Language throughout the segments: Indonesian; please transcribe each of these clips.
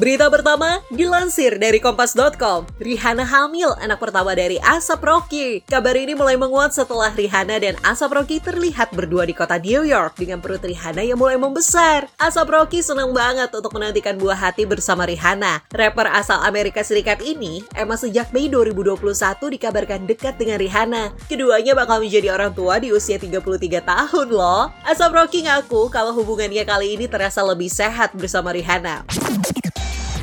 Berita pertama dilansir dari Kompas.com. Rihanna hamil anak pertama dari Asap Rocky. Kabar ini mulai menguat setelah Rihanna dan Asap Rocky terlihat berdua di kota New York dengan perut Rihanna yang mulai membesar. Asap Rocky senang banget untuk menantikan buah hati bersama Rihanna. Rapper asal Amerika Serikat ini emang sejak Mei 2021 dikabarkan dekat dengan Rihanna. Keduanya bakal menjadi orang tua di usia 33 tahun loh. Asap Rocky ngaku kalau hubungannya kali ini terasa lebih sehat bersama Rihanna.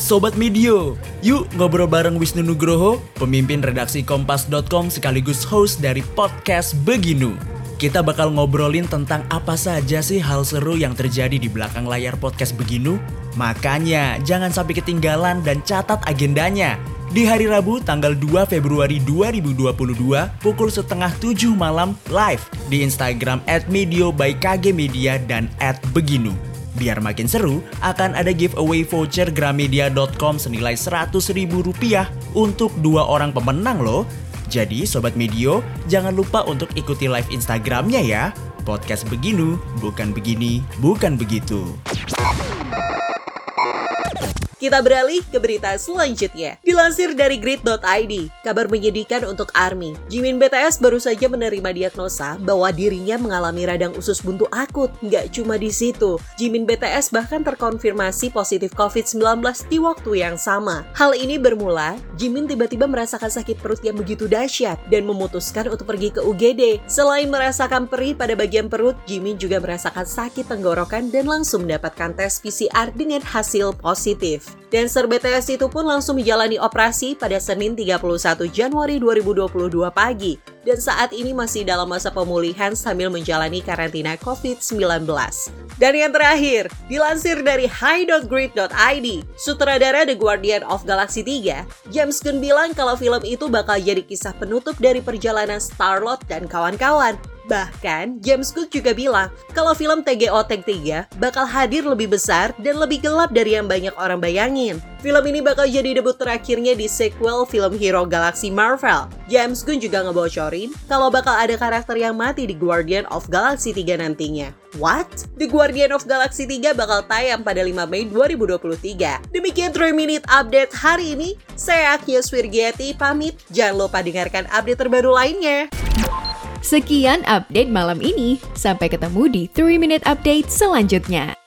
Sobat Medio, yuk ngobrol bareng Wisnu Nugroho, pemimpin redaksi Kompas.com sekaligus host dari podcast Beginu. Kita bakal ngobrolin tentang apa saja sih hal seru yang terjadi di belakang layar podcast Beginu. Makanya jangan sampai ketinggalan dan catat agendanya. Di hari Rabu tanggal 2 Februari 2022 pukul setengah 7 malam live di Instagram at Medio by KG Media dan at Beginu. Biar makin seru, akan ada giveaway voucher gramedia.com senilai 100 ribu rupiah untuk dua orang pemenang loh. Jadi Sobat Medio, jangan lupa untuk ikuti live Instagramnya ya. Podcast Beginu, bukan begini, bukan begitu. Kita beralih ke berita selanjutnya. Dilansir dari grid.id, kabar menyedihkan untuk ARMY. Jimin BTS baru saja menerima diagnosa bahwa dirinya mengalami radang usus buntu akut. Nggak cuma di situ, Jimin BTS bahkan terkonfirmasi positif COVID-19 di waktu yang sama. Hal ini bermula, Jimin tiba-tiba merasakan sakit perut yang begitu dahsyat dan memutuskan untuk pergi ke UGD. Selain merasakan perih pada bagian perut, Jimin juga merasakan sakit tenggorokan dan langsung mendapatkan tes PCR dengan hasil positif. Dancer BTS itu pun langsung menjalani operasi pada Senin 31 Januari 2022 pagi dan saat ini masih dalam masa pemulihan sambil menjalani karantina COVID-19. Dan yang terakhir, dilansir dari high.grid.id, sutradara The Guardian of Galaxy 3, James Gunn bilang kalau film itu bakal jadi kisah penutup dari perjalanan Star-Lord dan kawan-kawan. Bahkan, James Cook juga bilang kalau film TGO Tank 3 bakal hadir lebih besar dan lebih gelap dari yang banyak orang bayangin. Film ini bakal jadi debut terakhirnya di sequel film hero Galaxy Marvel. James Gunn juga ngebocorin kalau bakal ada karakter yang mati di Guardian of Galaxy 3 nantinya. What? The Guardian of Galaxy 3 bakal tayang pada 5 Mei 2023. Demikian 3 Minute Update hari ini. Saya Agnes Wirgiati pamit. Jangan lupa dengarkan update terbaru lainnya. Sekian update malam ini. Sampai ketemu di 3 Minute Update selanjutnya.